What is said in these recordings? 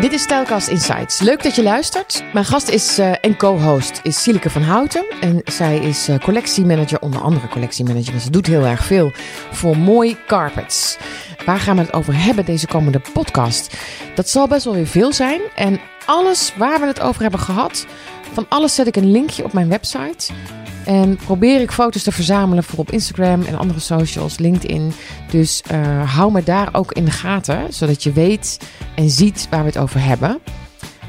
Dit is Stijlkast Insights. Leuk dat je luistert. Mijn gast is uh, en co-host is Silike van Houten. En zij is uh, collectiemanager, onder andere collectiemanager. En ze doet heel erg veel voor mooi carpets. Waar gaan we het over hebben deze komende podcast? Dat zal best wel weer veel zijn. En alles waar we het over hebben gehad, van alles zet ik een linkje op mijn website. En probeer ik foto's te verzamelen voor op Instagram en andere socials, LinkedIn. Dus uh, hou me daar ook in de gaten, zodat je weet en ziet waar we het over hebben.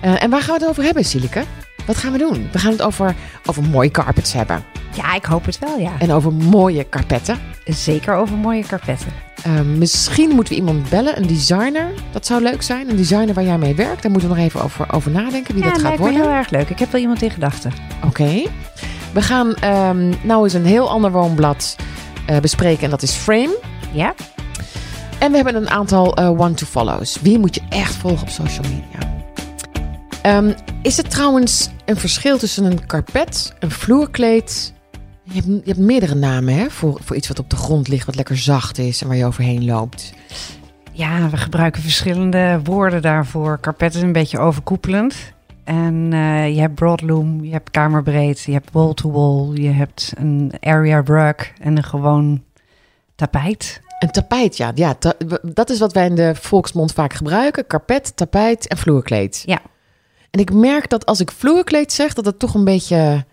Uh, en waar gaan we het over hebben, Silike? Wat gaan we doen? We gaan het over, over mooie carpets hebben. Ja, ik hoop het wel, ja. En over mooie karpetten. Zeker over mooie karpetten. Uh, misschien moeten we iemand bellen, een designer. Dat zou leuk zijn. Een designer waar jij mee werkt. Daar moeten we nog even over, over nadenken wie ja, dat gaat worden. Ja, heel erg leuk. Ik heb wel iemand in gedachten. Oké. Okay. We gaan um, nou eens een heel ander woonblad uh, bespreken en dat is Frame. Ja. En we hebben een aantal uh, one-to-follows. Wie moet je echt volgen op social media? Um, is het trouwens een verschil tussen een karpet, een vloerkleed? Je hebt, je hebt meerdere namen hè, voor, voor iets wat op de grond ligt, wat lekker zacht is en waar je overheen loopt. Ja, we gebruiken verschillende woorden daarvoor. Karpet is een beetje overkoepelend. En uh, je hebt broadloom, je hebt kamerbreed, je hebt wall-to-wall, -wall, je hebt een area rug en een gewoon tapijt. Een tapijt, ja. ja ta dat is wat wij in de volksmond vaak gebruiken. Karpet, tapijt en vloerkleed. Ja. En ik merk dat als ik vloerkleed zeg, dat het toch een beetje...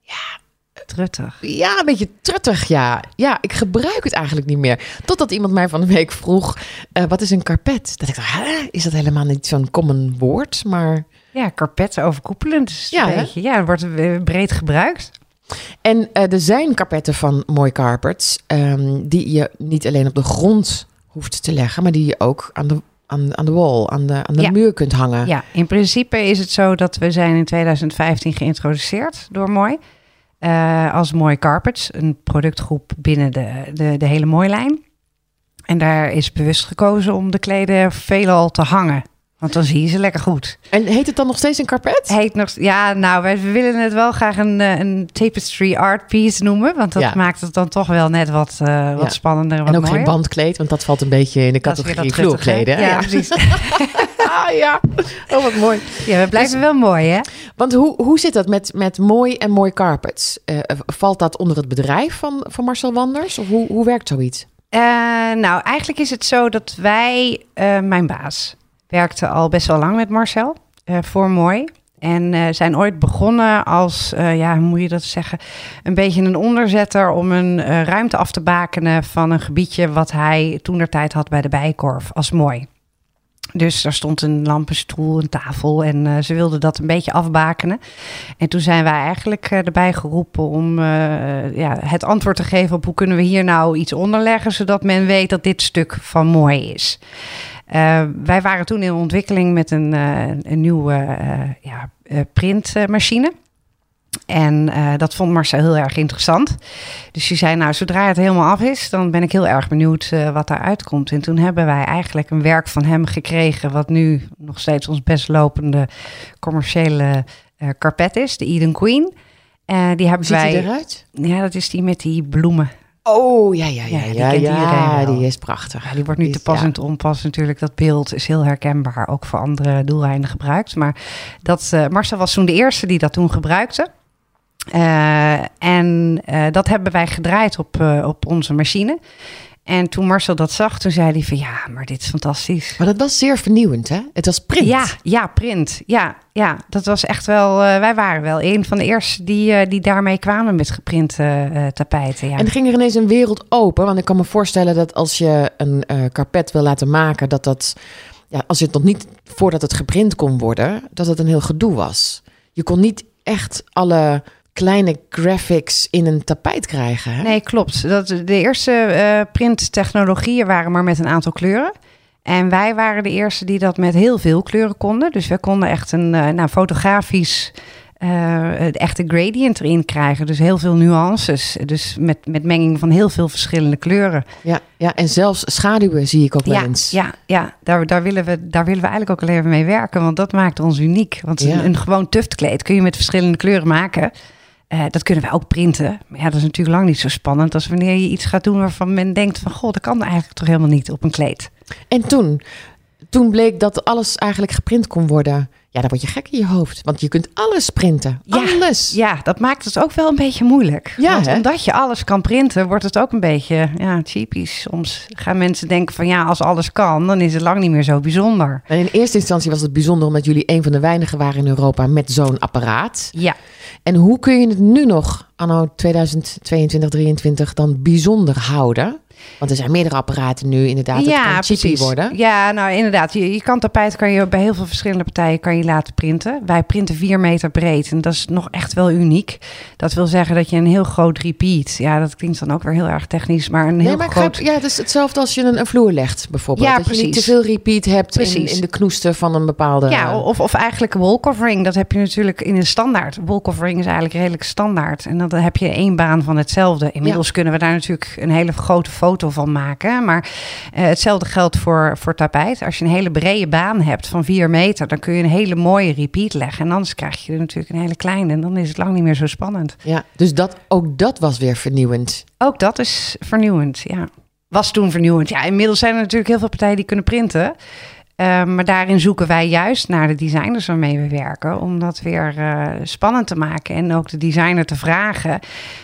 Ja, Truttig. Ja, een beetje truttig, ja. Ja, ik gebruik het eigenlijk niet meer. Totdat iemand mij van de week vroeg, uh, wat is een karpet? Dat ik dacht, Hè? is dat helemaal niet zo'n common woord? Maar... Ja, karpet overkoepelend. Is ja, een beetje, ja, wordt breed gebruikt. En uh, er zijn karpetten van mooi carpets um, die je niet alleen op de grond hoeft te leggen, maar die je ook aan de aan, aan de wall, aan de, aan de ja. muur kunt hangen. Ja, in principe is het zo dat we zijn in 2015 geïntroduceerd door Mooi. Uh, als Mooi Carpets, een productgroep binnen de, de, de hele Mooi-lijn. En daar is bewust gekozen om de kleden veelal te hangen. Want dan zie je ze lekker goed. En heet het dan nog steeds een karpet? Heet nog, ja, nou, wij willen het wel graag een, een tapestry art piece noemen. Want dat ja. maakt het dan toch wel net wat, uh, wat ja. spannender. Wat en ook mooier. geen bandkleed, want dat valt een beetje in de categorie vloerkleden. Ja, ja, precies. ah, ja, oh wat mooi. Ja, we blijven dus, wel mooi, hè? Want hoe, hoe zit dat met, met mooi en mooi carpets? Uh, valt dat onder het bedrijf van, van Marcel Wanders? Of hoe, hoe werkt zoiets? Uh, nou, eigenlijk is het zo dat wij, mijn baas, werkte al best wel lang met Marcel uh, voor Mooi. En uh, zijn ooit begonnen als, uh, ja, hoe moet je dat zeggen? Een beetje een onderzetter om een ruimte af te bakenen van een gebiedje wat hij toen der tijd had bij de Bijkorf als mooi. Dus daar stond een lampenstoel, een tafel en ze wilden dat een beetje afbakenen. En toen zijn wij eigenlijk erbij geroepen om ja, het antwoord te geven op hoe kunnen we hier nou iets onderleggen, zodat men weet dat dit stuk van mooi is. Uh, wij waren toen in ontwikkeling met een, uh, een nieuwe uh, ja, printmachine. En dat vond Marcel heel erg interessant. Dus die zei, nou, zodra het helemaal af is, dan ben ik heel erg benieuwd wat daaruit komt. En toen hebben wij eigenlijk een werk van hem gekregen, wat nu nog steeds ons best lopende commerciële carpet is, de Eden Queen. die hebben Hoe wij. ziet eruit? Ja, dat is die met die bloemen. Oh, ja, ja, ja, ja, die, ja, die is prachtig. Ja, die wordt nu te pas en te onpas natuurlijk. Dat beeld is heel herkenbaar, ook voor andere doeleinden gebruikt. Maar dat, uh, Marcel was toen de eerste die dat toen gebruikte. Uh, en uh, dat hebben wij gedraaid op, op onze machine. En toen Marcel dat zag, toen zei hij van ja, maar dit is fantastisch. Maar dat was zeer vernieuwend, hè? Het was print. Ja, ja, print. Ja, ja dat was echt wel. Uh, wij waren wel een van de eerste die, uh, die daarmee kwamen met geprinte uh, tapijten. Ja. En ging er ineens een wereld open. Want ik kan me voorstellen dat als je een karpet wil laten maken, dat dat. Ja, als je het nog niet voordat het geprint kon worden, dat het een heel gedoe was. Je kon niet echt alle kleine graphics in een tapijt krijgen. Hè? Nee, klopt. Dat, de eerste uh, printtechnologieën waren maar met een aantal kleuren. En wij waren de eerste die dat met heel veel kleuren konden. Dus we konden echt een uh, nou, fotografisch uh, echte gradient erin krijgen. Dus heel veel nuances. Dus met, met menging van heel veel verschillende kleuren. Ja, ja en zelfs schaduwen zie ik ook wel eens. Ja, ja daar, daar, willen we, daar willen we eigenlijk ook al even mee werken. Want dat maakt ons uniek. Want ja. een, een gewoon tuftkleed kun je met verschillende kleuren maken. Uh, dat kunnen we ook printen. Maar ja, dat is natuurlijk lang niet zo spannend als wanneer je iets gaat doen waarvan men denkt van... goh, dat kan eigenlijk toch helemaal niet op een kleed. En toen, toen bleek dat alles eigenlijk geprint kon worden. Ja, dan word je gek in je hoofd. Want je kunt alles printen. Ja, alles. Ja, dat maakt het ook wel een beetje moeilijk. Ja, Want hè? omdat je alles kan printen, wordt het ook een beetje ja, typisch. Soms gaan mensen denken van ja, als alles kan, dan is het lang niet meer zo bijzonder. En in eerste instantie was het bijzonder omdat jullie een van de weinigen waren in Europa met zo'n apparaat. Ja, En hoe kun je het nu nog, anno 2022, 2023, dan bijzonder houden? Want er zijn meerdere apparaten nu inderdaad. Het kan cheapy worden. Ja, nou inderdaad. Je, je kan tapijt kan je bij heel veel verschillende partijen kan je laten printen. Wij printen 4 meter breed en dat is nog echt wel uniek. Dat wil zeggen dat je een heel groot repeat. Ja, dat klinkt dan ook weer heel erg technisch, maar een heel Nee, maar ik groot. ja, het is hetzelfde als je een, een vloer legt, bijvoorbeeld. Ja, dat je niet te precies. veel repeat hebt in, Precies. in de knoesten van een bepaalde... Ja, of, of eigenlijk een wallcovering. Dat heb je natuurlijk in een standaard. Wallcovering is eigenlijk redelijk standaard. En dan heb je één baan van hetzelfde. Inmiddels kunnen we daar natuurlijk een hele grote foto van maken. Maar eh, hetzelfde geldt voor, voor tapijt. Als je een hele brede baan hebt van vier meter... dan kun je een hele mooie repeat leggen. En anders krijg je er natuurlijk een hele kleine. En dan is het lang niet meer zo spannend. Ja, dus dat, ook dat was weer vernieuwend. Ook dat is vernieuwend, ja. Was toen vernieuwend. Ja, inmiddels zijn er natuurlijk heel veel partijen die kunnen printen. Eh, maar daarin zoeken wij juist naar de designers waarmee we werken. Om dat weer eh, spannend te maken. En ook de designer te vragen.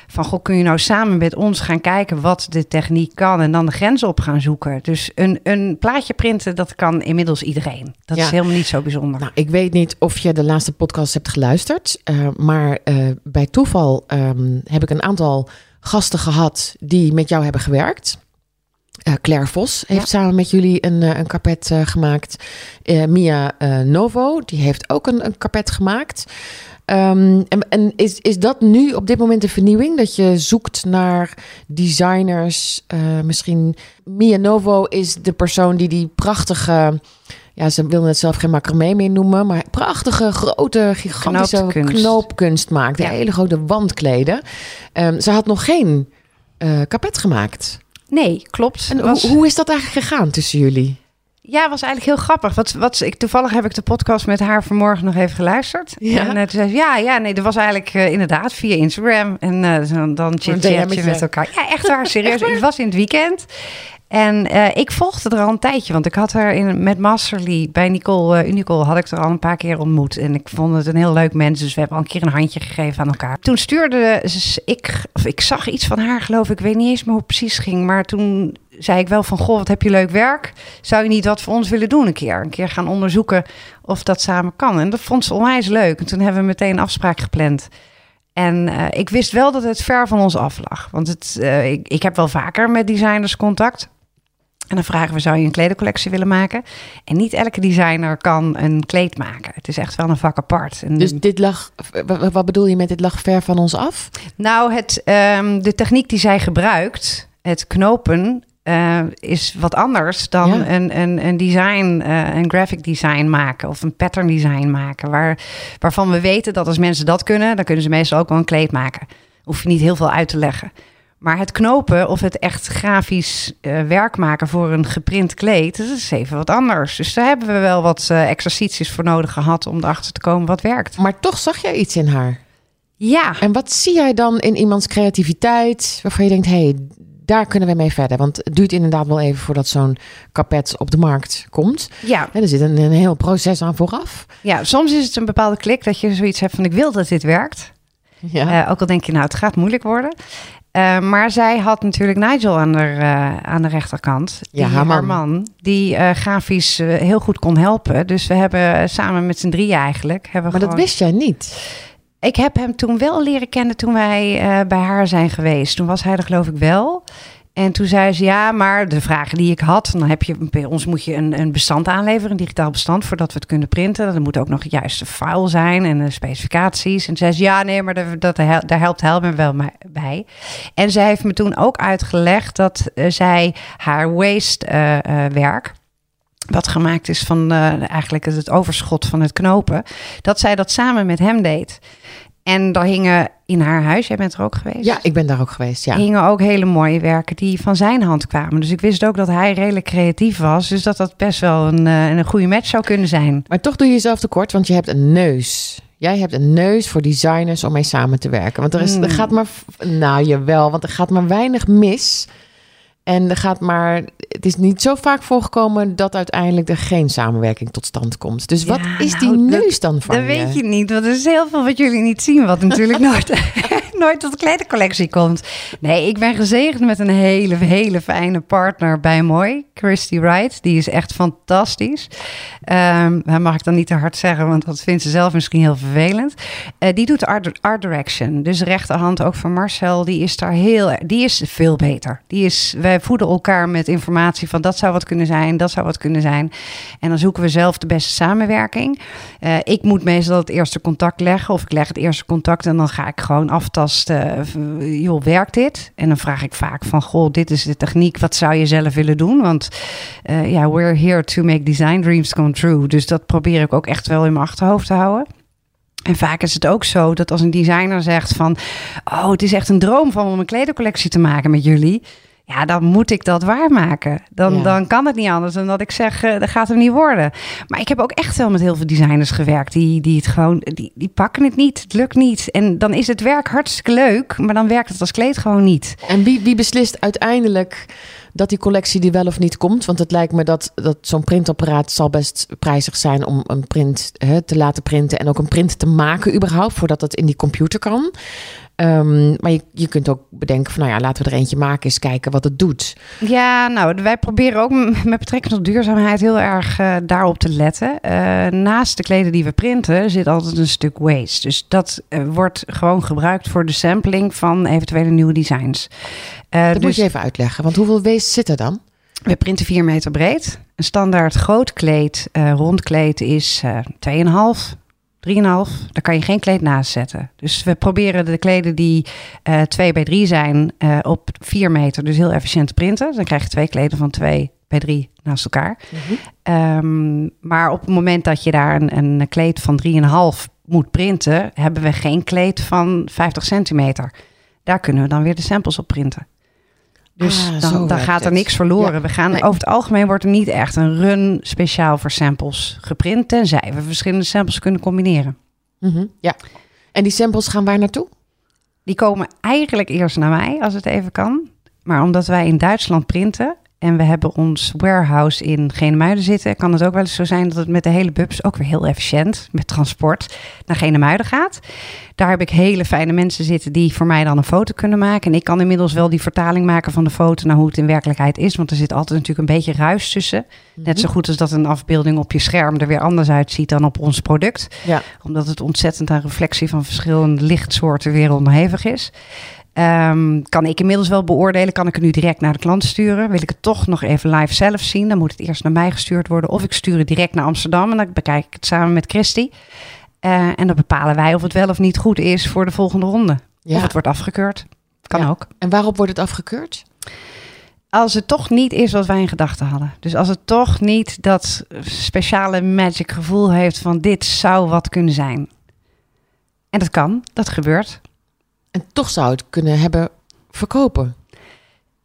Van, goh, kun je nou samen met ons gaan kijken wat de techniek kan. En dan de grenzen op gaan zoeken. Dus een, een plaatje printen, dat kan inmiddels iedereen. Dat Ja. is helemaal niet zo bijzonder. Nou, ik weet niet of je de laatste podcast hebt geluisterd. eh, maar eh, bij toeval ehm, heb ik een aantal gasten gehad die met jou hebben gewerkt. Eh, Claire Vos heeft Ja. samen met jullie een, eh, een carpet eh, gemaakt. Mia Novo, die heeft ook een, een carpet gemaakt. Ehm, en en is, is dat nu op dit moment de vernieuwing? Dat je zoekt naar designers? misschien Mia Novo is de persoon die die prachtige... Ja, ze wilden het zelf geen macramé meer noemen, maar prachtige, grote, gigantische Knoopkunst. knoopkunst maakt. Ja. Hele grote wandkleden. Ehm, ze had nog geen eh carpet gemaakt. Nee, klopt. En Was- hoe, hoe is dat eigenlijk gegaan tussen jullie? Ja, was eigenlijk heel grappig. Wat, wat, ik, toevallig heb ik de podcast met haar vanmorgen nog even geluisterd. Ja? En eh, toen zei ze, ja, ja, nee, dat was eigenlijk eh, inderdaad via Instagram. En eh, dan, dan DM'tje. met elkaar. Ja, echt waar, serieus. Het was in het weekend. En eh, ik volgde er al een tijdje, want ik had haar in, met Masterly bij Nicole Unicole had ik er al een paar keer ontmoet. En ik vond het een heel leuk mens, dus we hebben al een keer een handje gegeven aan elkaar. Toen stuurde ze, ik, of ik zag iets van haar geloof ik, ik weet niet eens meer hoe het precies ging. Maar toen zei ik wel van, goh, wat heb je leuk werk. Zou je niet wat voor ons willen doen een keer? Een keer gaan onderzoeken of dat samen kan. En dat vond ze onwijs leuk. En toen hebben we meteen een afspraak gepland. En eh, ik wist wel dat het ver van ons af lag. Want het, ik, ik heb wel vaker met designers contact. En dan vragen we, zou je een kledencollectie willen maken? En niet elke designer kan een kleed maken. Het is echt wel een vak apart. En Dus dit lag, wat bedoel je met dit lag ver van ons af? nou, het, ehm, de techniek die zij gebruikt, het knopen, eh, is wat anders dan Ja. een, een, een design, eh, een graphic design maken of een pattern design maken. Waar, waarvan we weten dat als mensen dat kunnen, dan kunnen ze meestal ook wel een kleed maken. Hoef je niet heel veel uit te leggen. Maar het knopen of het echt grafisch eh, werk maken voor een geprint kleed, dat is even wat anders. Dus daar hebben we wel wat eh, exercities voor nodig gehad om erachter te komen wat werkt. Maar toch zag jij iets in haar. Ja, En wat zie jij dan in iemands creativiteit waarvan je denkt, hé, hey, daar kunnen we mee verder? Want het duurt inderdaad wel even voordat zo'n carpet op de markt komt. ja. En er zit een, een heel proces aan vooraf. Ja, soms is het een bepaalde klik dat je zoiets hebt van ik wil dat dit werkt. Ja. Eh, ook al denk je nou het gaat moeilijk worden. Eh, maar zij had natuurlijk Nigel aan de, eh, aan de rechterkant. Ja, die, haar man. die eh, grafisch heel goed kon helpen. Dus we hebben samen met z'n drieën eigenlijk... Hebben maar dat gewoon- wist jij niet. Ik heb hem toen wel leren kennen toen wij bij haar zijn geweest. Toen was hij er geloof ik wel. En toen zei ze, ja, maar de vragen die ik had... dan heb je bij ons moet je een, een bestand aanleveren, een digitaal bestand... voordat we het kunnen printen. Er moet ook nog het juiste file zijn en de specificaties. En zei ze, ja, nee, maar dat, dat, daar helpt Helmer wel bij. En zij heeft me toen ook uitgelegd dat eh, zij haar waste eh, eh, werk wat gemaakt is van eigenlijk het overschot van het knopen, dat zij dat samen met hem deed. En daar hingen in haar huis, jij bent er ook geweest? Ja, ik ben daar ook geweest, ja. hingen ook hele mooie werken die van zijn hand kwamen. Dus ik wist ook dat hij redelijk creatief was. Dus dat dat best wel een, eh, een goede match zou kunnen zijn. Maar toch doe je jezelf tekort, want je hebt een neus. Jij hebt een neus voor designers om mee samen te werken. Want er, is, er Hmm. gaat maar... Nou, jawel, want er gaat maar weinig mis... En er gaat maar, het is niet zo vaak voorgekomen dat uiteindelijk er geen samenwerking tot stand komt. Dus wat Ja, is die nou, neus dan van Dat weet je niet, want er is heel veel wat jullie niet zien, wat natuurlijk nooit, nooit tot de kledingcollectie komt. Nee, ik ben gezegend met een hele, hele fijne partner bij Mooi, Christy Wright. Die is echt fantastisch. Dat mag ik dan niet te hard zeggen, want dat vindt ze zelf misschien heel vervelend. Eh, die doet art, art direction, dus rechterhand ook van Marcel. Die is daar heel, die is veel beter. Die is, wij voeden elkaar met informatie van dat zou wat kunnen zijn, dat zou wat kunnen zijn. En dan zoeken we zelf de beste samenwerking. Eh, ik moet meestal het eerste contact leggen. Of ik leg het eerste contact en dan ga ik gewoon aftasten. eh, joh, werkt dit? En dan vraag ik vaak van, goh, dit is de techniek. Wat zou je zelf willen doen? Want eh, ja, we're here to make design dreams come true. Dus dat probeer ik ook echt wel in mijn achterhoofd te houden. En vaak is het ook zo dat als een designer zegt van... oh, het is echt een droom van om een kledingcollectie te maken met jullie... Ja, dan moet ik dat waarmaken. Dan, Ja. dan kan het niet anders dan dat ik zeg, eh, dat gaat hem niet worden. Maar ik heb ook echt wel met heel veel designers gewerkt die, die het gewoon, die, die pakken het niet, het lukt niet. En dan is het werk hartstikke leuk, maar dan werkt het als kleed gewoon niet. En wie, wie beslist uiteindelijk dat die collectie die wel of niet komt? Want het lijkt me dat, dat zo'n printapparaat zal best prijzig zijn om een print hè, te laten printen en ook een print te maken überhaupt voordat dat in die computer kan. Ehm, maar je, je kunt ook bedenken van nou ja, laten we er eentje maken, eens kijken wat het doet. Ja, nou, wij proberen ook met betrekking tot duurzaamheid heel erg eh, daarop te letten. Eh, naast de kleden die we printen zit altijd een stuk waste. Dus dat eh, wordt gewoon gebruikt voor de sampling van eventuele nieuwe designs. Dat moet dus je even uitleggen, want hoeveel waste zit er dan? we printen 4 meter breed. Een standaard groot kleed, rond kleed is eh 2,5. 3,5, daar kan je geen kleed naast zetten. Dus we proberen de kleden die eh 2 bij 3 zijn eh, op 4 meter, dus heel efficiënt te printen. Dus dan krijg je twee kleden van 2 bij 3 naast elkaar. Ehm, maar op het moment dat je daar een, een kleed van 3,5 moet printen, hebben we geen kleed van 50 centimeter. Daar kunnen we dan weer de samples op printen. Dus Ah, dan, gaat er het. niks verloren. Ja, We gaan, nee. Over het algemeen wordt er niet echt een run speciaal voor samples geprint, tenzij we verschillende samples kunnen combineren. Mhm, Ja. En die samples gaan waar naartoe? Die komen eigenlijk eerst naar mij, als het even kan. Maar omdat wij in Duitsland printen en we hebben ons warehouse in Genemuiden zitten, kan het ook wel eens zo zijn dat het met de hele bubs ook weer heel efficiënt met transport naar Genemuiden gaat. Daar heb ik hele fijne mensen zitten die voor mij dan een foto kunnen maken. En ik kan inmiddels wel die vertaling maken van de foto naar hoe het in werkelijkheid is. Want er zit altijd natuurlijk een beetje ruis tussen. Net zo goed als dat een afbeelding op je scherm er weer anders uitziet dan op ons product Ja. omdat het ontzettend aan reflectie van verschillende lichtsoorten weer onderhevig is. Ehm, kan ik inmiddels wel beoordelen, kan ik het nu direct naar de klant sturen? Wil ik het toch nog even live zelf zien? Dan moet het eerst naar mij gestuurd worden. Of ik stuur het direct naar Amsterdam en dan bekijk ik het samen met Christy. Eh, en dan bepalen wij of het wel of niet goed is voor de volgende ronde. ja. Of het wordt afgekeurd. Kan Ja. ook. En waarop wordt het afgekeurd? Als het toch niet is wat wij in gedachten hadden. Dus als het toch niet dat speciale magic gevoel heeft van dit zou wat kunnen zijn. En dat kan, dat gebeurt. En toch zou het kunnen hebben verkopen.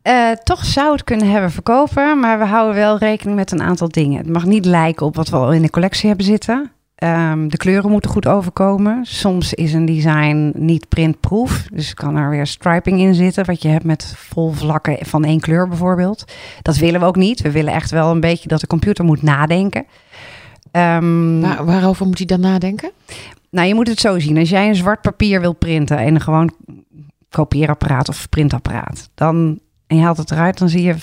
Eh, toch zou het kunnen hebben verkopen, maar we houden wel rekening met een aantal dingen. Het mag niet lijken op wat we al in de collectie hebben zitten. Ehm, de kleuren moeten goed overkomen. Soms is een design niet printproof, dus kan er weer striping in zitten, wat je hebt met vol vlakken van één kleur bijvoorbeeld. Dat willen we ook niet. We willen echt wel een beetje dat de computer moet nadenken. Waar, waarover moet hij dan nadenken? Nou, je moet het zo zien. Als jij een zwart papier wil printen en een gewoon kopieerapparaat of printapparaat, dan en je haalt het eruit, dan zie je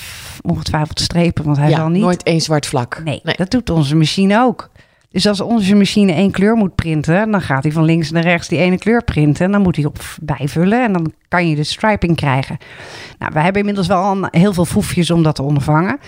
ongetwijfeld strepen, want hij ja, zal niet. nooit één zwart vlak. Nee, dat doet onze machine ook. Dus als onze machine één kleur moet printen, dan gaat hij van links naar rechts die ene kleur printen. En dan moet hij op bijvullen en dan kan je de striping krijgen. Nou, we hebben inmiddels wel al heel veel foefjes om dat te ondervangen.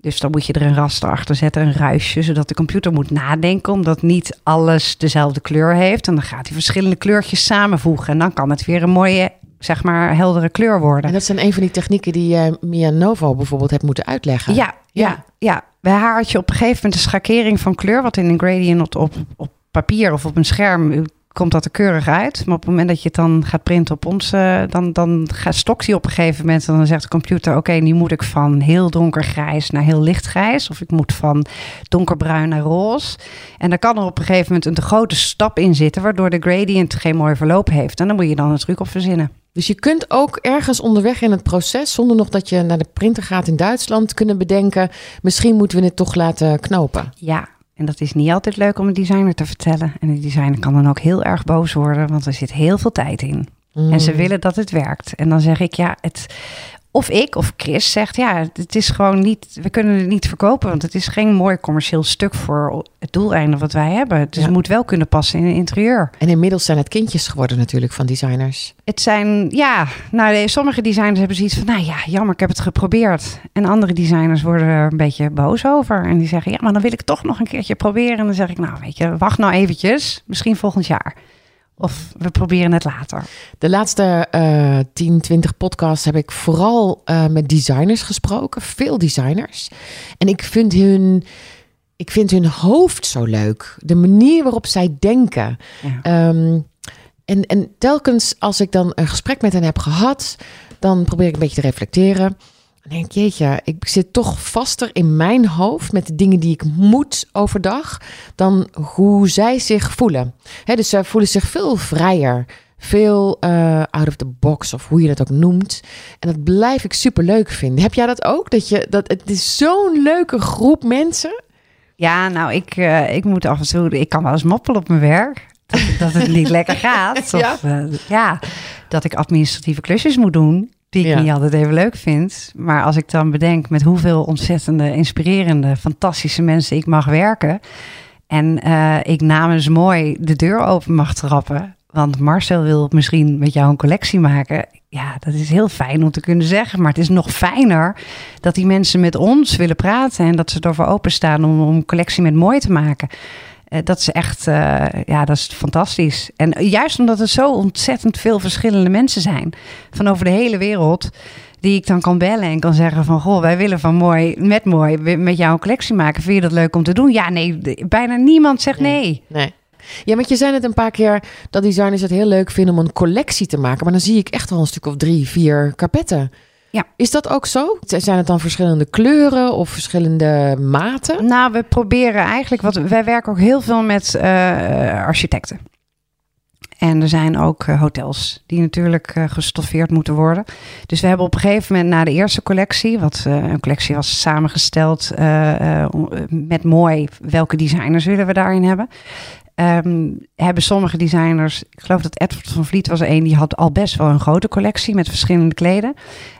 Dus dan moet je er een raster achter zetten, een ruisje, zodat de computer moet nadenken, omdat niet alles dezelfde kleur heeft. En dan gaat hij verschillende kleurtjes samenvoegen en dan kan het weer een mooie, zeg maar, heldere kleur worden. En dat zijn een van die technieken die jij Mia Novo bijvoorbeeld hebt moeten uitleggen. Ja, ja, ja. Bij haar had je op een gegeven moment een schakering van kleur, wat in een gradient op, op, op papier of op een scherm eh, komt dat er keurig uit. Maar op het moment dat je het dan gaat printen op ons, eh, dan, stokt hij op een gegeven moment. En dan zegt de computer, oké, nu moet ik van heel donkergrijs naar heel lichtgrijs. Of ik moet van donkerbruin naar roze. En daar kan er op een gegeven moment een te grote stap in zitten, waardoor de gradient geen mooi verloop heeft. En dan moet je dan een truc op verzinnen. Dus je kunt ook ergens onderweg in het proces, zonder nog dat je naar de printer gaat in Duitsland, kunnen bedenken: misschien moeten we het toch laten knopen. Ja, en dat is niet altijd leuk om een designer te vertellen. En de designer kan dan ook heel erg boos worden, want er zit heel veel tijd in. En ze Mm. willen dat het werkt. En dan zeg ik, ja, het, of ik of Chris zegt, ja, het is gewoon niet, we kunnen het niet verkopen, want het is geen mooi commercieel stuk voor het doeleinde wat wij hebben. Dus Ja. het moet wel kunnen passen in een interieur. En inmiddels zijn het kindjes geworden natuurlijk van designers. Het zijn, ja, nou, sommige designers hebben zoiets van, nou ja, jammer, ik heb het geprobeerd. En andere designers worden er een beetje boos over. En die zeggen, ja, maar dan wil ik toch nog een keertje proberen. En dan zeg ik, nou, weet je, wacht nou eventjes, misschien volgend jaar. Of we proberen het later. De laatste eh 10, 20 podcasts heb ik vooral eh, met designers gesproken. Veel designers. En ik vind hun, ik vind hun hoofd zo leuk. De manier waarop zij denken. Ja. Ehm, en, en telkens als ik dan een gesprek met hen heb gehad, dan probeer ik een beetje te reflecteren. Dan denk ik, jeetje, ik zit toch vaster in mijn hoofd met de dingen die ik moet overdag, dan hoe zij zich voelen. Hè, dus zij voelen zich veel vrijer, veel eh, out of the box of hoe je dat ook noemt. En dat blijf ik super leuk vinden. Heb jij dat ook? Dat je, dat, het is zo'n leuke groep mensen. Ja, nou, ik, eh, ik moet af en toe, ik kan wel eens moppelen op mijn werk. Dat, dat het niet lekker gaat. Ja. Of, eh, ja, dat ik administratieve klusjes moet doen. Die ik Ja. niet altijd even leuk vind. Maar als ik dan bedenk met hoeveel ontzettende, inspirerende, fantastische mensen ik mag werken. En eh, ik namens mooi de deur open mag trappen. Want Marcel wil misschien met jou een collectie maken. Ja, dat is heel fijn om te kunnen zeggen. Maar het is nog fijner dat die mensen met ons willen praten. En dat ze ervoor openstaan om, om een collectie met mooi te maken. Eh, dat is echt, eh, ja, dat is fantastisch. En juist omdat het zo ontzettend veel verschillende mensen zijn. Van over de hele wereld. Die ik dan kan bellen en kan zeggen van... Goh, wij willen van mooi, met mooi, met jou een collectie maken. Vind je dat leuk om te doen? Ja, nee, bijna niemand zegt nee. Nee. Ja, want je zei het een paar keer dat designers het heel leuk vinden om een collectie te maken. Maar dan zie ik echt wel een stuk of drie, vier karpetten. Ja. Is dat ook zo? Zijn het dan verschillende kleuren of verschillende maten? Nou, we proberen eigenlijk, wat wij werken ook heel veel met eh, architecten. En er zijn ook eh, hotels die natuurlijk eh, gestoffeerd moeten worden. Dus we hebben op een gegeven moment na de eerste collectie, wat een collectie was samengesteld met mooi welke designers willen we daarin hebben. Ehm, hebben sommige designers, ik geloof dat Edward van Vliet was er een, die had al best wel een grote collectie met verschillende kleden.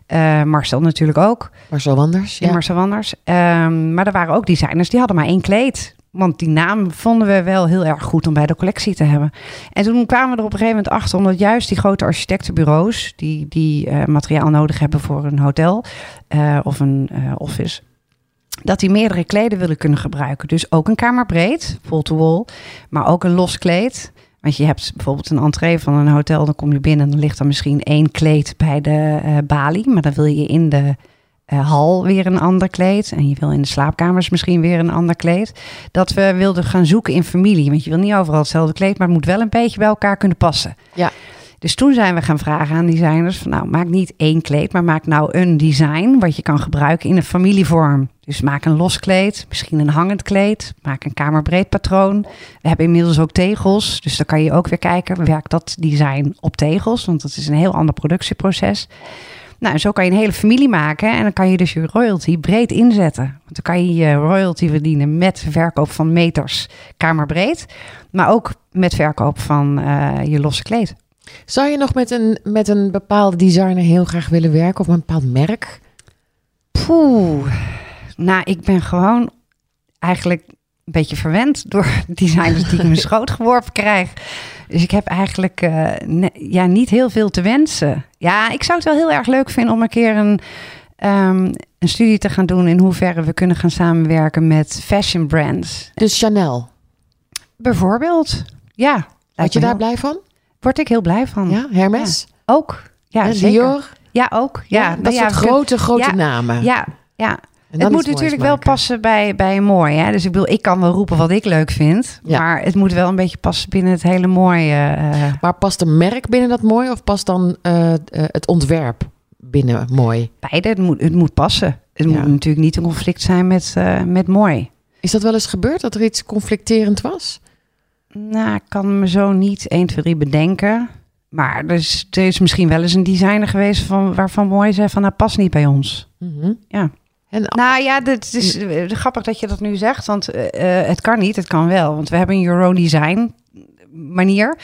Eh, Marcel natuurlijk ook. Maar zo anders. Ja. Ja. Marcel Wanders. Ehm, maar er waren ook designers die hadden maar één kleed. Want die naam vonden we wel heel erg goed om bij de collectie te hebben. En toen kwamen we er op een gegeven moment achter, omdat juist die grote architectenbureaus, die, die eh, materiaal nodig hebben voor een hotel eh, of een office, dat die meerdere kleden willen kunnen gebruiken. Dus ook een kamerbreed, wall-to-wall, maar ook een los kleed. Want je hebt bijvoorbeeld een entree van een hotel, dan kom je binnen en dan ligt er misschien één kleed bij de eh, balie, maar dan wil je in de eh, hal weer een ander kleed. En je wil in de slaapkamers misschien weer een ander kleed. Dat we wilden gaan zoeken in familie. Want je wil niet overal hetzelfde kleed, maar het moet wel een beetje bij elkaar kunnen passen. Ja. Dus toen zijn we gaan vragen aan designers: van, nou, maak niet één kleed, maar maak nou een design wat je kan gebruiken in een familievorm. Dus maak een los kleed, misschien een hangend kleed, maak een kamerbreed patroon. We hebben inmiddels ook tegels, dus dan kan je ook weer kijken, werkt dat design op tegels? Want dat is een heel ander productieproces. Nou, zo kan je een hele familie maken en dan kan je dus je royalty breed inzetten. Want dan kan je je royalty verdienen met verkoop van meters kamerbreed, maar ook met verkoop van eh, je losse kleed. Zou je nog met een, met een bepaalde designer heel graag willen werken of een bepaald merk? Poeh, nou, ik ben gewoon eigenlijk een beetje verwend door designers die ik in mijn schoot geworpen krijg. Dus ik heb eigenlijk eh, ne- ja, niet heel veel te wensen. Ja, ik zou het wel heel erg leuk vinden om een keer een, ehm, een studie te gaan doen in hoeverre we kunnen gaan samenwerken met fashion brands. Dus Chanel. Bijvoorbeeld. Ja. Word je daar heel- blij van? Word ik heel blij van. Ja, Hermes? Ook. Ja, En zeker. Dior? Ja, ook. Ja, Ja, nou dat ja, soort grote, grote namen. Ja, ja. Het moet natuurlijk wel passen bij, bij een mooi. Hè? Dus ik bedoel, ik kan wel roepen wat ik leuk vind. Maar het moet wel een beetje passen binnen het hele mooie. eh, Maar past een merk binnen dat mooi of past dan eh, eh, het ontwerp binnen mooi? beide. Het moet, het moet passen. Het moet natuurlijk niet een conflict zijn met, met mooi. Is dat wel eens gebeurd dat er iets conflicterend was? Nou, ik kan me zo niet 1, 2, 3 bedenken. Maar dus, er is misschien wel eens een designer geweest van, waarvan mooi zei van, nou, past niet bij ons. Mhm. Ja. En Nou ja, het is eh, grappig dat je dat nu zegt, want eh, eh, het kan niet, het kan wel. Want we hebben een Euro Design manier,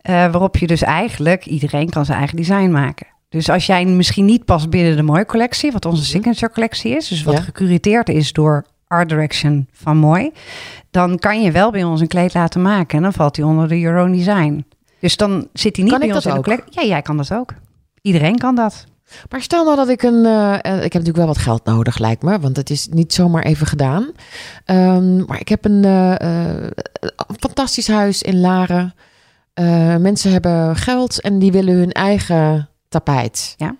eh, waarop je dus eigenlijk, iedereen kan zijn eigen design maken. Dus als jij misschien niet past binnen de Mooi collectie, wat onze signature collectie is, dus wat Ja. gecurateerd is door Art Direction van Mooi, dan kan je wel bij ons een kleed laten maken en dan valt hij onder de Euro Design. Dus dan zit hij niet Kan bij ons in de ook? collectie. Ja, jij kan dat ook. Iedereen kan dat. Maar stel nou dat ik een. eh, eh, ik heb natuurlijk wel wat geld nodig, lijkt me. Want het is niet zomaar even gedaan. Ehm, maar ik heb een, eh, een fantastisch huis in Laren. Mensen hebben geld en die willen hun eigen tapijt. Ja,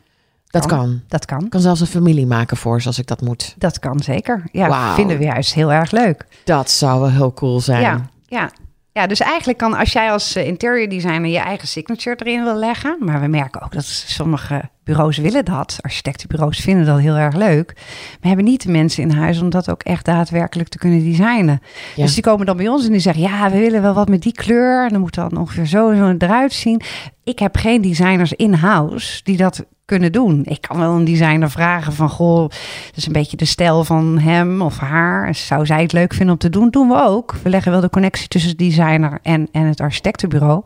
Dat kan. kan. Dat kan. Ik kan zelfs een familie maken voor ze als ik dat moet. Dat kan zeker. Ja, vinden we juist heel erg leuk. Dat zou wel heel cool zijn. Ja, ja. ja, dus eigenlijk kan als jij als eh, interior designer je eigen signature erin wil leggen, maar we merken ook dat sommige bureaus willen dat, architectenbureaus vinden dat heel erg leuk. We hebben niet de mensen in huis om dat ook echt daadwerkelijk te kunnen designen. Ja. Dus die komen dan bij ons en die zeggen, ja, we willen wel wat met die kleur en dan moet dat ongeveer zo en zo eruit zien. Ik heb geen designers in-house die dat kunnen doen. Ik kan wel een designer vragen van, goh, dat is een beetje de stijl van hem of haar. Zou zij het leuk vinden om te doen? Doen we ook. We leggen wel de connectie tussen de designer en, en het architectenbureau.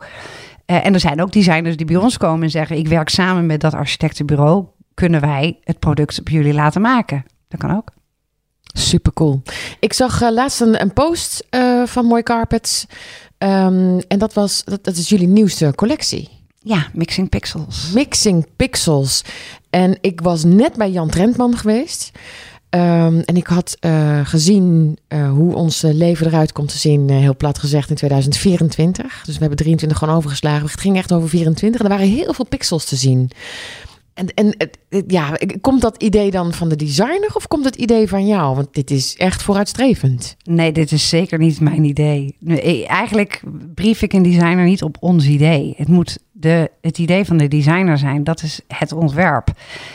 Eh, en er zijn ook designers die bij ons komen en zeggen: Ik werk samen met dat architectenbureau. Kunnen wij het product op jullie laten maken? Dat kan ook. Super cool. Ik zag eh, laatst een, een post eh, van Mooi Carpets. Ehm, en dat, was, dat, dat is jullie nieuwste collectie. Ja, mixing pixels. Mixing Pixels. En ik was net bij Jan Trentman geweest. Ehm, en ik had eh, gezien eh, hoe ons eh, leven eruit komt te zien, eh, heel plat gezegd, in 2024. Dus we hebben 23 gewoon overgeslagen. Het ging echt over 24. En er waren heel veel pixels te zien. En, en ja, komt dat idee dan van de designer of komt het idee van jou? Want dit is echt vooruitstrevend. Nee, dit is zeker niet mijn idee. Nee, eigenlijk brief ik een designer niet op ons idee. Het moet de, het idee van de designer zijn. Dat is het ontwerp.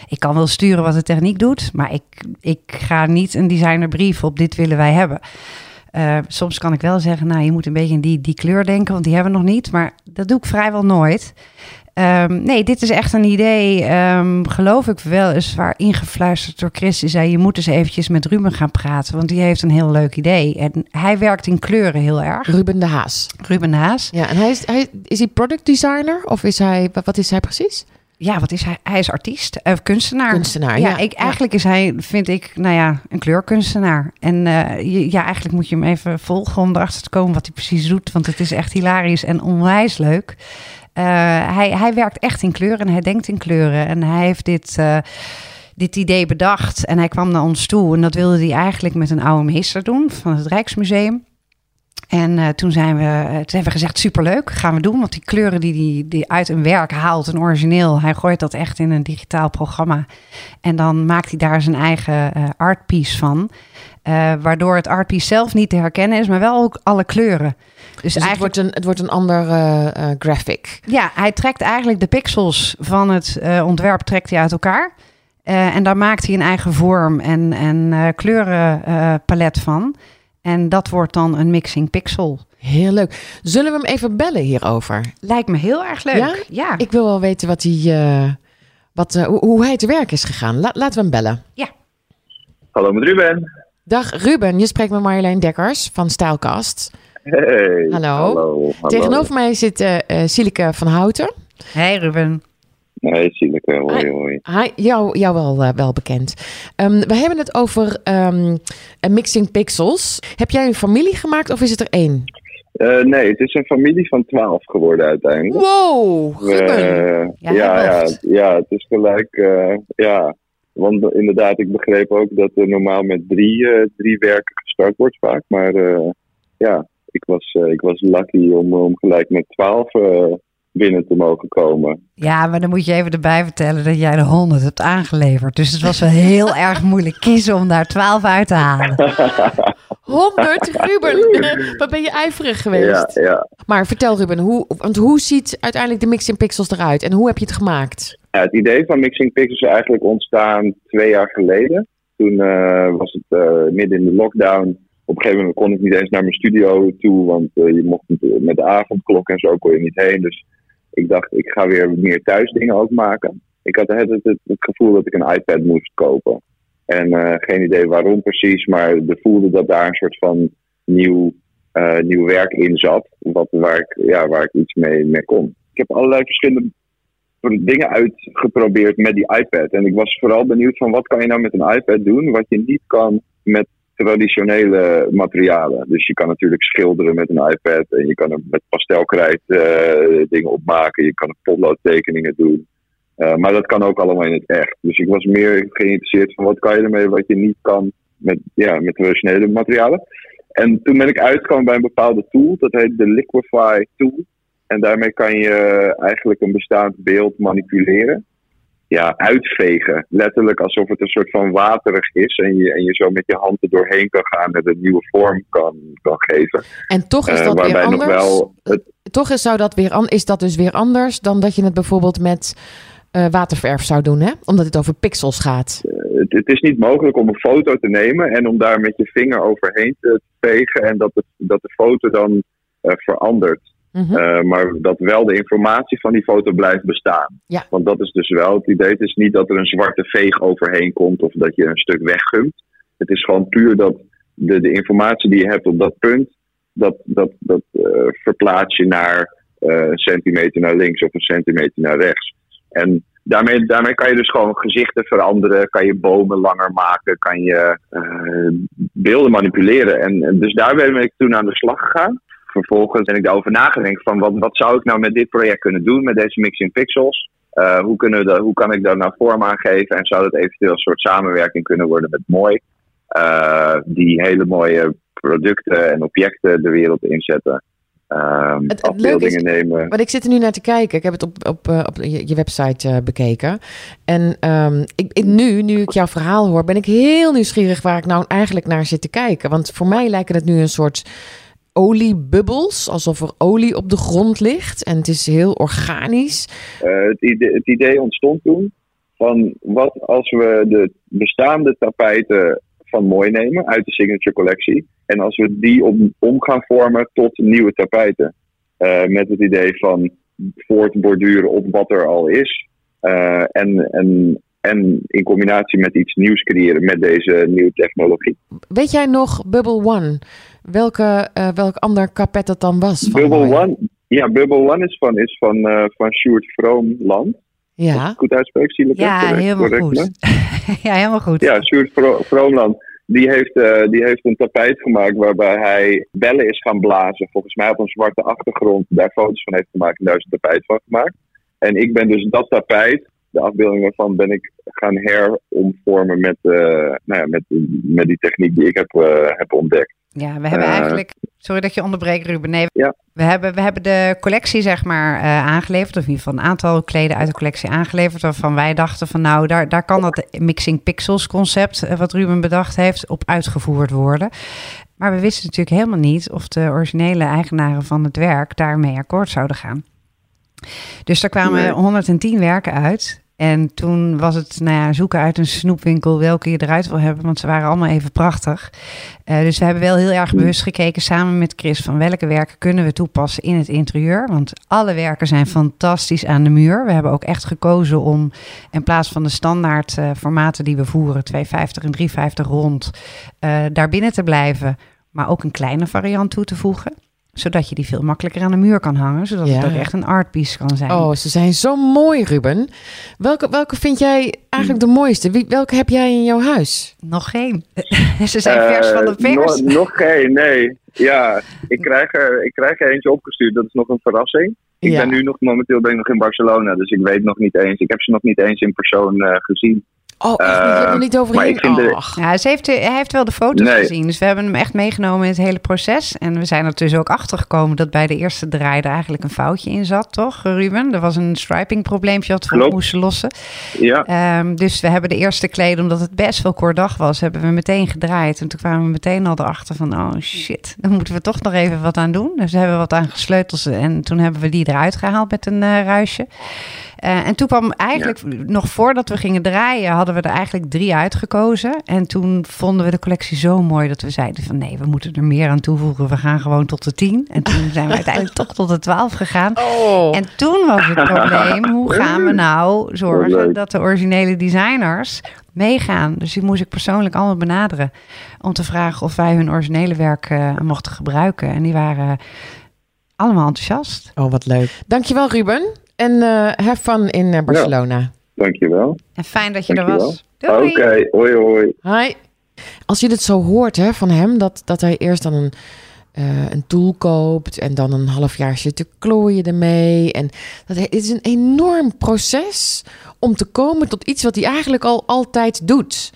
Ik kan wel sturen wat de techniek doet, maar ik, ik ga niet een designer brieven op dit willen wij hebben. Eh, soms kan ik wel zeggen, nou, je moet een beetje in die, die kleur denken, want die hebben we nog niet. Maar dat doe ik vrijwel nooit. Ehm, nee, dit is echt een idee, ehm, geloof ik wel eens, waar ingefluisterd door Chris. Die zei, je moet eens eventjes met Ruben gaan praten, want die heeft een heel leuk idee. En hij werkt in kleuren heel erg. Ruben de Haas. Ruben de Haas. Ja, en hij is, hij, is hij product designer of is hij, wat is hij precies? Ja, wat is hij? Hij is artiest, eh, kunstenaar. Kunstenaar, ja. ja. ik, Ja. eigenlijk is hij, vind ik, nou ja, een kleurkunstenaar. En eh, je- ja, eigenlijk moet je hem even volgen om erachter te komen wat hij precies doet. Want het is echt hilarisch en onwijs leuk. Eh, hij, hij werkt echt in kleuren en hij denkt in kleuren. En hij heeft dit, eh, dit idee bedacht. En hij kwam naar ons toe. En dat wilde hij eigenlijk met een oude meester doen van het Rijksmuseum. En eh, toen, zijn we, toen hebben we gezegd, superleuk, gaan we doen. Want die kleuren die hij die, die uit een werk haalt, een origineel... hij gooit dat echt in een digitaal programma. En dan maakt hij daar zijn eigen eh artpiece van. Eh, waardoor het artpiece zelf niet te herkennen is, maar wel ook alle kleuren. Dus, Dus het wordt, een, het wordt een ander graphic. ja, hij trekt eigenlijk de pixels van het ontwerp trekt hij uit elkaar. En daar maakt hij een eigen vorm en, en kleurenpalet van. En dat wordt dan een mixing pixel. Heel leuk. Zullen we hem even bellen hierover? Lijkt me heel erg leuk. Ja? Ja, Ik wil wel weten wat hij, eh, wat, eh, hoe, hoe hij te werk is gegaan. La- laten we hem bellen. Hallo met Ruben. Dag Ruben, je spreekt met Marjolein Dekkers van Stylecast. Hey. Hallo. Hallo. hallo. Tegenover mij zit eh eh, Silike van Houten. Hey Ruben. Nee, Sileke. Hoi, hoi. Hij, jou, jou wel, eh, wel bekend. Ehm, we hebben het over ehm, eh, mixing pixels. Heb jij een familie gemaakt of is het er één? Eh, nee, het is een familie van twaalf geworden uiteindelijk. Wow. Eh, Ja, ja, ja, het is gelijk. eh, ja. Want inderdaad, ik begreep ook dat er normaal met drie, eh, drie werken gestart wordt vaak. Maar eh, ja, ik was, eh, ik was lucky om, om gelijk met twaalf eh, binnen te mogen komen. Ja, maar dan moet je even erbij vertellen dat jij de 100 hebt aangeleverd. Dus het was wel heel erg moeilijk kiezen om daar 12 uit te halen. 100, Ruben. Wat ben je ijverig ja, geweest. ja. Maar vertel Ruben, hoe, want hoe ziet uiteindelijk de mixing pixels eruit? En hoe heb je het gemaakt? Ja, het idee van Mixing Pixels is eigenlijk ontstaan twee jaar geleden. Toen eh, was het eh, midden in de lockdown. Op een gegeven moment kon ik niet eens naar mijn studio toe, want eh, je mocht niet, met de avondklok en zo kon je niet heen. Dus Ik dacht, ik ga weer meer thuis dingen ook maken. Ik had het, het, het gevoel dat ik een iPad moest kopen. En uh, geen idee waarom precies, maar er voelde dat daar een soort van nieuw, uh, nieuw werk in zat. Wat, waar, ik, ja, waar ik iets mee, mee kon. Ik heb allerlei verschillende dingen uitgeprobeerd met die iPad. En ik was vooral benieuwd van wat kan je nou met een iPad doen wat je niet kan met traditionele materialen. Dus je kan natuurlijk schilderen met een iPad en je kan er met pastelkrijt uh, dingen opmaken. Je kan potloodtekeningen doen. Uh, maar dat kan ook allemaal in het echt. Dus ik was meer geïnteresseerd van wat kan je ermee wat je niet kan met, ja, met traditionele materialen. En toen ben ik uitgekomen bij een bepaalde tool, dat heet de Liquify tool. En daarmee kan je eigenlijk een bestaand beeld manipuleren. Ja, uitvegen. Letterlijk alsof het een soort van waterig is. En je, en je zo met je handen doorheen kan gaan en een nieuwe vorm kan, kan geven. En toch is dat uh, weer anders. Wel het... Toch is, zou dat weer, is dat dus weer anders dan dat je het bijvoorbeeld met uh, waterverf zou doen, hè? Omdat het over pixels gaat. Uh, het, het, is niet mogelijk om een foto te nemen en om daar met je vinger overheen te vegen en dat de, dat de foto dan uh. Mm -hmm. maar dat wel de informatie van die foto blijft bestaan. Ja. Want dat is dus wel het idee. Het is niet dat er een zwarte veeg overheen komt of dat je een stuk weggumt. Het is gewoon puur dat de, de informatie die je hebt op dat punt, dat, dat, dat verplaats je naar een centimeter naar links of een centimeter naar rechts. En daarmee, daarmee kan je dus gewoon gezichten veranderen, kan je bomen langer maken, kan je uh, beelden manipuleren. En, en, dus daar ben ik toen aan de slag gegaan. Vervolgens ben ik daarover nagedacht van wat, wat zou ik nou met dit project kunnen doen, met deze mixing pixels. Uh, hoe, kunnen we dat, hoe kan ik daar nou vorm aan geven en zou dat eventueel een soort samenwerking kunnen worden met Mooi. Uh, die hele mooie producten en objecten de wereld inzetten. Um, het, het leuke is, nemen. Want ik zit er nu naar te kijken. Ik heb het op, op, op je, je website uh, bekeken. En um, ik, ik, nu, nu ik jouw verhaal hoor, ben ik heel nieuwsgierig waar ik nou eigenlijk naar zit te kijken. Want voor mij lijken het nu een soort oliebubbels, alsof er olie op de grond ligt. En het is heel organisch. Uh, het, idee, het idee ontstond toen van wat als we de bestaande tapijten van mooi nemen uit de signature collectie. En als we die om, om gaan vormen tot nieuwe tapijten. Uh, met het idee van voortborduren op wat er al is. Uh, en, en, en in combinatie met iets nieuws creëren met deze nieuwe technologie. Weet jij nog Bubble One? Welke, uh, welk ander kapet dat dan was? Bubble One, ja, Bubble One is van, is van, van Sjoerd Vroomland. Ja. Goed uitspreek, zie Ja, helemaal correct, goed. ja, helemaal goed. Ja, Sjoerd Vroomland. Die heeft, uh, die heeft een tapijt gemaakt waarbij hij bellen is gaan blazen. Volgens mij op een zwarte achtergrond. Daar foto's van heeft gemaakt en daar is een tapijt van gemaakt. En ik ben dus dat tapijt, de afbeelding waarvan, ben ik gaan heromvormen met, uh, nou ja, met, met die techniek die ik heb, uh, heb ontdekt. Ja, we hebben eigenlijk. Sorry dat je onderbreekt, Ruben. Nee, ja. we, hebben, we hebben de collectie, zeg maar, uh, aangeleverd. Of in ieder geval een aantal kleden uit de collectie aangeleverd. Waarvan wij dachten van nou, daar, daar kan dat Mixing Pixels concept. Uh, wat Ruben bedacht heeft, op uitgevoerd worden. Maar we wisten natuurlijk helemaal niet of de originele eigenaren van het werk daarmee akkoord zouden gaan. Dus daar kwamen nee. 110 werken uit. En toen was het nou ja, zoeken uit een snoepwinkel welke je eruit wil hebben, want ze waren allemaal even prachtig. Uh, dus we hebben wel heel erg bewust gekeken samen met Chris van welke werken kunnen we toepassen in het interieur. Want alle werken zijn fantastisch aan de muur. We hebben ook echt gekozen om in plaats van de standaard uh, formaten die we voeren, 250 en 350 rond, uh, daar binnen te blijven, maar ook een kleine variant toe te voegen zodat je die veel makkelijker aan de muur kan hangen. Zodat ja. het ook echt een artpiece kan zijn. Oh, ze zijn zo mooi, Ruben. Welke, welke vind jij eigenlijk de mooiste? Wie, welke heb jij in jouw huis? Nog geen. ze zijn uh, vers van de pers. Nog, nog geen, nee. Ja, ik krijg, er, ik krijg er eentje opgestuurd. Dat is nog een verrassing. Ik ja. ben nu nog momenteel ben ik nog in Barcelona. Dus ik weet nog niet eens. Ik heb ze nog niet eens in persoon uh, gezien. Oh, echt niet? Je hebt er niet overheen? Maar de... ja, ze heeft, hij heeft wel de foto's nee. gezien. Dus we hebben hem echt meegenomen in het hele proces. En we zijn er dus ook achter gekomen dat bij de eerste draai er eigenlijk een foutje in zat, toch, Ruben? Er was een striping probleempje dat we moesten lossen. Ja. Um, dus we hebben de eerste kleden, omdat het best wel kort dag was, hebben we meteen gedraaid. En toen kwamen we meteen al erachter van, oh shit, dan moeten we toch nog even wat aan doen. Dus we hebben wat aan gesleuteld en toen hebben we die eruit gehaald met een uh, ruisje. Eh, en toen kwam eigenlijk nog voordat we gingen draaien, hadden we er eigenlijk drie uitgekozen. En toen vonden we de collectie zo mooi dat we zeiden van nee, we moeten er meer aan toevoegen. We gaan gewoon tot de tien. En toen zijn we uiteindelijk toch tot de twaalf gegaan. Oh. En toen was het probleem, hoe gaan we nou zorgen dat de originele designers meegaan? Dus die moest ik persoonlijk allemaal benaderen om te vragen of wij hun originele werk uh, mochten gebruiken. En die waren allemaal enthousiast. Oh, wat leuk. Dankjewel Ruben. En uh, have fun in uh, Barcelona. Ja, dankjewel. En fijn dat je dankjewel. er was. Oké, okay. hoi hoi. Hi. Als je dit zo hoort hè, van hem, dat, dat hij eerst dan een, uh, een tool koopt en dan een half jaar zit te klooien ermee. En dat het is een enorm proces om te komen tot iets wat hij eigenlijk al altijd doet.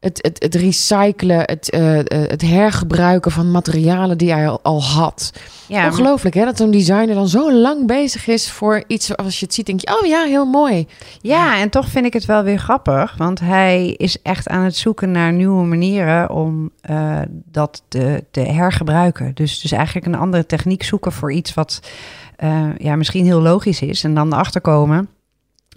Het, het, het recyclen, het, uh, het hergebruiken van materialen die hij al, al had. Ja, Ongelooflijk hè, dat zo'n designer dan zo lang bezig is voor iets. Als je het ziet, denk je, oh ja, heel mooi. Ja, en toch vind ik het wel weer grappig. Want hij is echt aan het zoeken naar nieuwe manieren om uh, dat te, te, hergebruiken. Dus, dus eigenlijk een andere techniek zoeken voor iets wat uh, ja, misschien heel logisch is. En dan erachter komen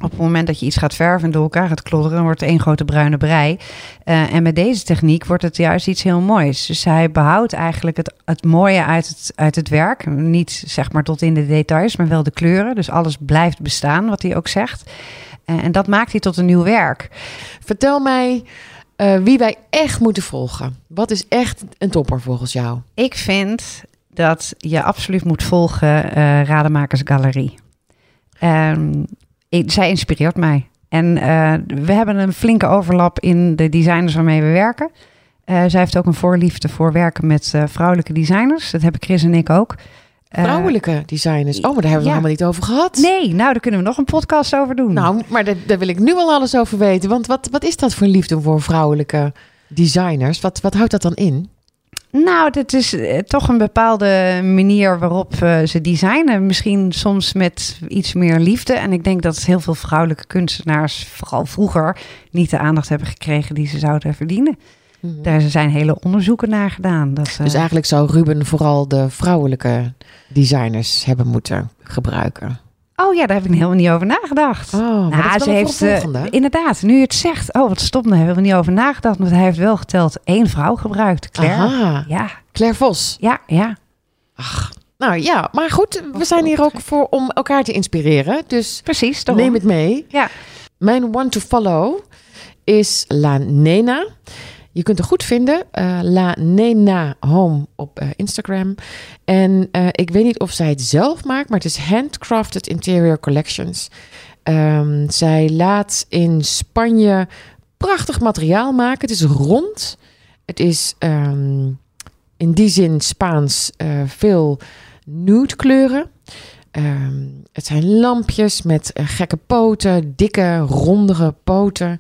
op het moment dat je iets gaat verven en door elkaar gaat klodderen, wordt het één grote bruine brei. Uh, en met deze techniek wordt het juist iets heel moois. Dus hij behoudt eigenlijk het, het mooie uit het, uit het werk. Niet zeg maar tot in de details, maar wel de kleuren. Dus alles blijft bestaan, wat hij ook zegt. Uh, en dat maakt hij tot een nieuw werk. Vertel mij uh, wie wij echt moeten volgen. Wat is echt een topper volgens jou? Ik vind dat je absoluut moet volgen Rademakersgalerie. Galerie. Um, zij inspireert mij. En uh, we hebben een flinke overlap in de designers waarmee we werken. Uh, zij heeft ook een voorliefde voor werken met uh, vrouwelijke designers. Dat hebben Chris en ik ook. Vrouwelijke designers? Oh, maar daar hebben we ja. helemaal niet over gehad. Nee, nou, daar kunnen we nog een podcast over doen. Nou, maar daar, daar wil ik nu al alles over weten. Want wat, wat is dat voor liefde voor vrouwelijke designers? Wat, wat houdt dat dan in? Nou, het is eh, toch een bepaalde manier waarop uh, ze designen. Misschien soms met iets meer liefde. En ik denk dat heel veel vrouwelijke kunstenaars, vooral vroeger, niet de aandacht hebben gekregen die ze zouden verdienen. Mm -hmm. Daar zijn hele onderzoeken naar gedaan. Dat, uh... Dus eigenlijk zou Ruben vooral de vrouwelijke designers hebben moeten gebruiken. Oh ja, daar heb ik helemaal niet over nagedacht. Oh, nou, ze heeft uh, inderdaad, nu je het zegt. Oh, wat stom, daar hebben we niet over nagedacht. Want hij heeft wel geteld één vrouw gebruikt. Claire. Aha. Ja. Claire Vos. Ja, ja. Ach, nou ja, maar goed, we zijn hier ook voor om elkaar te inspireren. Dus Precies, toch? neem het mee. Ja. Mijn one to follow is La Nena. Je kunt er goed vinden. Uh, La Nena Home op uh, Instagram. En uh, ik weet niet of zij het zelf maakt, maar het is Handcrafted Interior Collections. Um, zij laat in Spanje prachtig materiaal maken. Het is rond. Het is um, in die zin Spaans veel nude kleuren. Um, het zijn lampjes met gekke poten, dikke, rondere poten.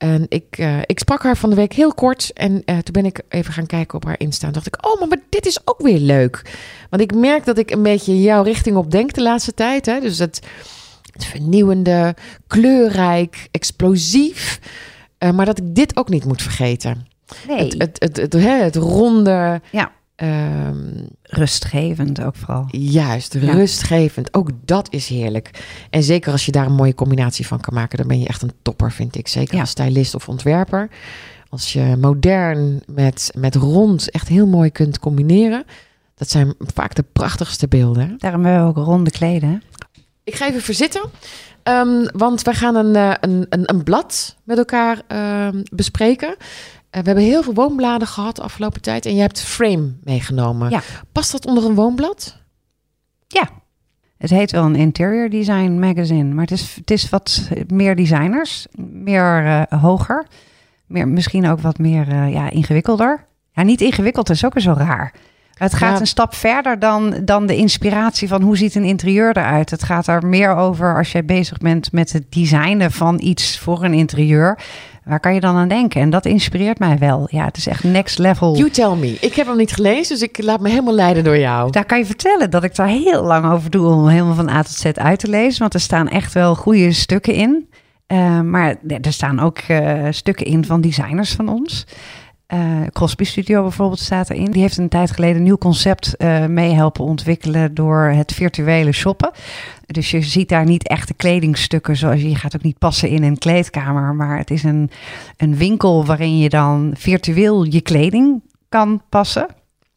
En ik, uh, ik sprak haar van de week heel kort. En uh, toen ben ik even gaan kijken op haar Insta. En dacht ik, oh, maar dit is ook weer leuk. Want ik merk dat ik een beetje jouw richting op denk de laatste tijd. Hè? Dus het, het vernieuwende, kleurrijk, explosief. Uh, maar dat ik dit ook niet moet vergeten. Nee. Het, het, het, het, het, het ronde. Ja. Um, rustgevend ook vooral. Juist, ja. rustgevend. Ook dat is heerlijk. En zeker als je daar een mooie combinatie van kan maken, dan ben je echt een topper, vind ik. Zeker ja. als stylist of ontwerper. Als je modern met, met rond echt heel mooi kunt combineren. Dat zijn vaak de prachtigste beelden. Daarom hebben we ook ronde kleden. Ik ga even verzitten. Um, want wij gaan een, een, een, een blad met elkaar um, bespreken. Uh, we hebben heel veel woonbladen gehad de afgelopen tijd. En je hebt Frame meegenomen. Ja. Past dat onder een woonblad? Ja. Het heet wel een interior design magazine. Maar het is, het is wat meer designers. Meer uh, hoger. Meer, misschien ook wat meer ja, ingewikkelder. Ja, niet ingewikkeld is ook weer zo raar. Het gaat ja. een stap verder dan, dan de inspiratie van hoe ziet een interieur eruit. Het gaat er meer over als jij bezig bent met het designen van iets voor een interieur. Waar kan je dan aan denken? En dat inspireert mij wel. Ja, het is echt next level. You tell me. Ik heb hem niet gelezen, dus ik laat me helemaal leiden door jou. Daar kan je vertellen dat ik daar heel lang over doe om helemaal van A tot Z uit te lezen. Want er staan echt wel goede stukken in. Uh, maar er staan ook uh, stukken in van designers van ons. Uh, Crosby Studio bijvoorbeeld staat erin. Die heeft een tijd geleden een nieuw concept uh, mee helpen ontwikkelen door het virtuele shoppen. Dus je ziet daar niet echte kledingstukken, zoals je gaat ook niet passen in een kleedkamer. Maar het is een, een winkel waarin je dan virtueel je kleding kan passen.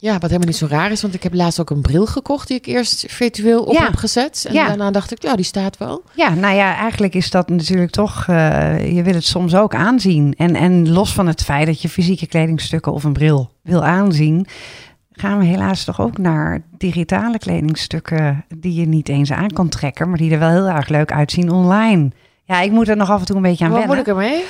Ja, wat helemaal niet zo raar is, want ik heb laatst ook een bril gekocht die ik eerst virtueel op heb gezet. En daarna dacht ik, ja, die staat wel. Ja, nou ja, eigenlijk is dat natuurlijk toch, uh, je wil het soms ook aanzien. En, en los van het feit dat je fysieke kledingstukken of een bril wil aanzien, gaan we helaas toch ook naar digitale kledingstukken die je niet eens aan kan trekken, maar die er wel heel erg leuk uitzien online. Ja, ik moet er nog af en toe een beetje aan Wat wennen. moet ik ermee?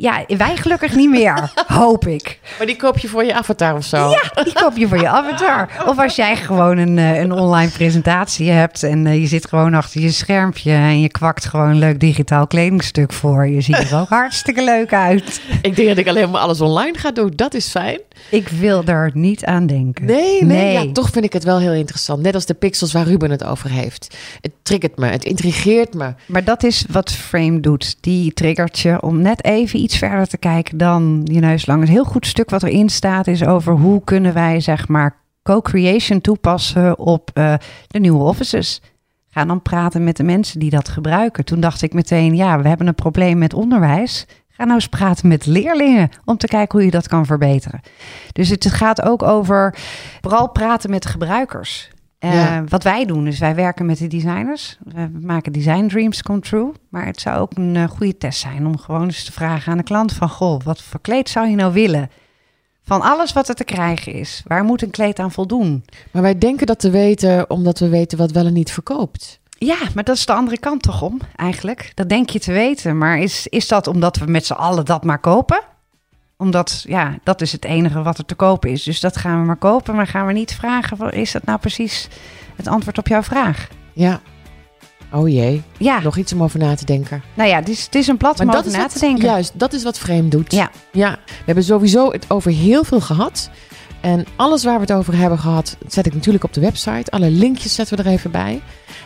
Ja, wij gelukkig niet meer, hoop ik. Maar die koop je voor je avatar of zo? Ja, die koop je voor je avatar. Of als jij gewoon een, eh, een online presentatie hebt en eh, je zit gewoon achter je schermpje en je kwakt gewoon een leuk digitaal kledingstuk voor. Je ziet er ook hartstikke leuk uit. Ik denk dat ik alleen maar alles online ga doen. Dat is fijn. Ik wil er niet aan denken. Nee, nee, Ja, toch vind ik het wel heel interessant. Net als de pixels waar Ruben het over heeft. Het triggert me, het intrigeert me. Maar dat is wat Doet. Die triggert je om net even iets verder te kijken dan je neus lang. Een heel goed stuk wat erin staat is over hoe kunnen wij zeg maar co-creation toepassen op uh, de nieuwe offices. Ga dan praten met de mensen die dat gebruiken. Toen dacht ik meteen, ja, we hebben een probleem met onderwijs. Ga nou eens praten met leerlingen om te kijken hoe je dat kan verbeteren. Dus het gaat ook over vooral praten met gebruikers. Uh, Wat wij doen, is wij werken met de designers. We maken design dreams come true. Maar het zou ook een uh, goede test zijn om gewoon eens te vragen aan de klant van... Goh, wat voor kleed zou je nou willen? Van alles wat er te krijgen is. Waar moet een kleed aan voldoen? Maar wij denken dat te weten omdat we weten wat wel en niet verkoopt. Ja, maar dat is de andere kant toch om, eigenlijk. Dat denk je te weten. Maar is, is dat omdat we met z'n allen dat maar kopen? Omdat, ja, dat is het enige wat er te kopen is. Dus dat gaan we maar kopen. Maar gaan we niet vragen, is dat nou precies het antwoord op jouw vraag? Ja. Oh jee. Ja. Nog iets om over na te denken. Nou ja, het is, het is een plat om over na te denken. Juist, dat is wat Frame doet. Ja. ja. We hebben sowieso het over heel veel gehad. En alles waar we het over hebben gehad, zet ik natuurlijk op de website. Alle linkjes zetten we er even bij.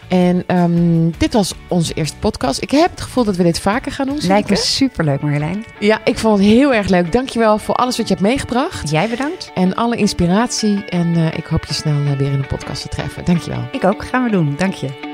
En um, dit was onze eerste podcast. Ik heb het gevoel dat we dit vaker gaan doen. Lijkt me superleuk, Marjolein. Ja, ik vond het heel erg leuk. Dankjewel voor alles wat je hebt meegebracht. Jij bedankt. En alle inspiratie. En uh, ik hoop je snel uh, weer in een podcast te treffen. Dankjewel. Ik ook. Gaan we doen. Dank je.